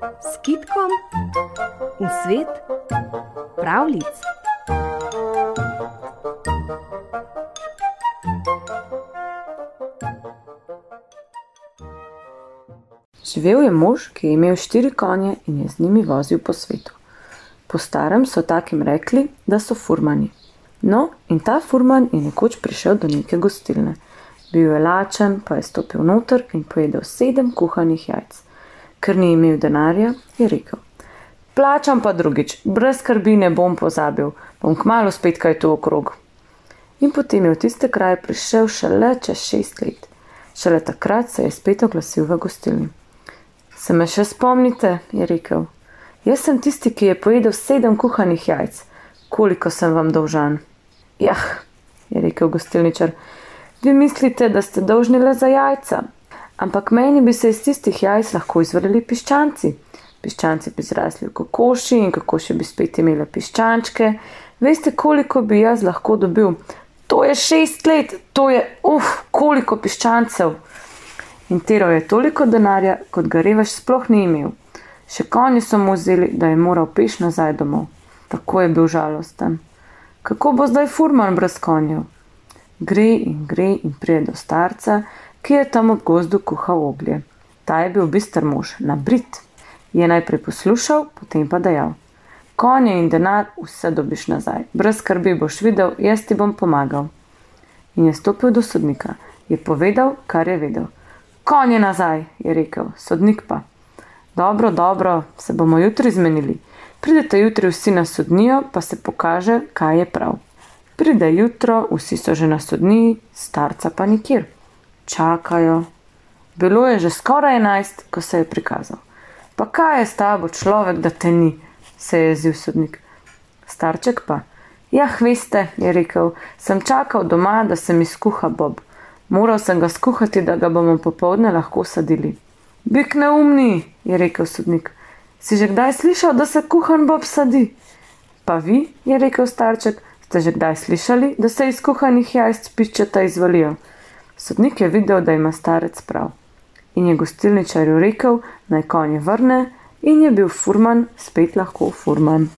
s kitkom v svet pravlic. Živel je mož, ki je imel štiri konje in je z njimi vozil po svetu. Po starem so takim rekli, da so furmani. No, in ta furman je nekoč prišel do neke gostilne. Bil je lačen, pa je stopil noter in pojedel sedem kuhanih jajc. Ker ni imel denarja, je rekel: Plačam pa drugič, brez skrbi ne bom pozabil, bom kmalo spet kaj tu okrog. In potem je v tiste kraje prišel šele čez šest let. Šele takrat se je spet oglasil v gostilni. Se me še spomnite, je rekel. Jaz sem tisti, ki je pojedel sedem kuhanih jajc. Koliko sem vam dolžan? Jah, je rekel gostilničar. Vi mislite, da ste dolžni le za jajca, ampak meni bi se iz tistih jajc lahko izvrli piščanci. Piščanci bi zrasli v kokoši in kokoši bi spet imeli piščančke. Veste, koliko bi jaz lahko dobil? To je šest let, to je, uf, koliko piščancev. In teral je toliko denarja, kot ga revež sploh ni imel. Še konji so mu vzeli, da je moral peš nazaj domov. Tako je bil žalosten. Kako bo zdaj furman brez konjev? Gre in gre in prije do starca, ki je tam ob gozdu kuhal oglje. Ta je bil bister mož, nabrit. Je najprej poslušal, potem pa dejal: Konje in denar vse dobiš nazaj, brez skrbi boš videl, jaz ti bom pomagal. In je stopil do sodnika, je povedal, kar je vedel. Konje nazaj, je rekel, sodnik pa. Dobro, dobro, se bomo jutri zmenili. Pridete jutri vsi na sodnijo, pa se pokaže, kaj je prav. Pride jutro, vsi so že na sodniji, starca pa nikjer. Čakajo. Bilo je že skoraj enajst, ko se je prikazal. Pa kaj je s tabo človek, da te ni, se je jezil sodnik. Starček pa. Jah, veste, je rekel, sem čakal doma, da se mi skuha Bob. Moral sem ga skuhati, da ga bomo popovdne lahko sadili. Bik neumni, je rekel sodnik. Si že kdaj slišal, da se kuhan bob sadi? Pa vi, je rekel starček, ste že kdaj slišali, da se iz kuhanih jajc pičeta izvalijo? Sodnik je videl, da ima starec prav. In je gostilničarju rekel, naj konje vrne, in je bil furman spet lahko furman.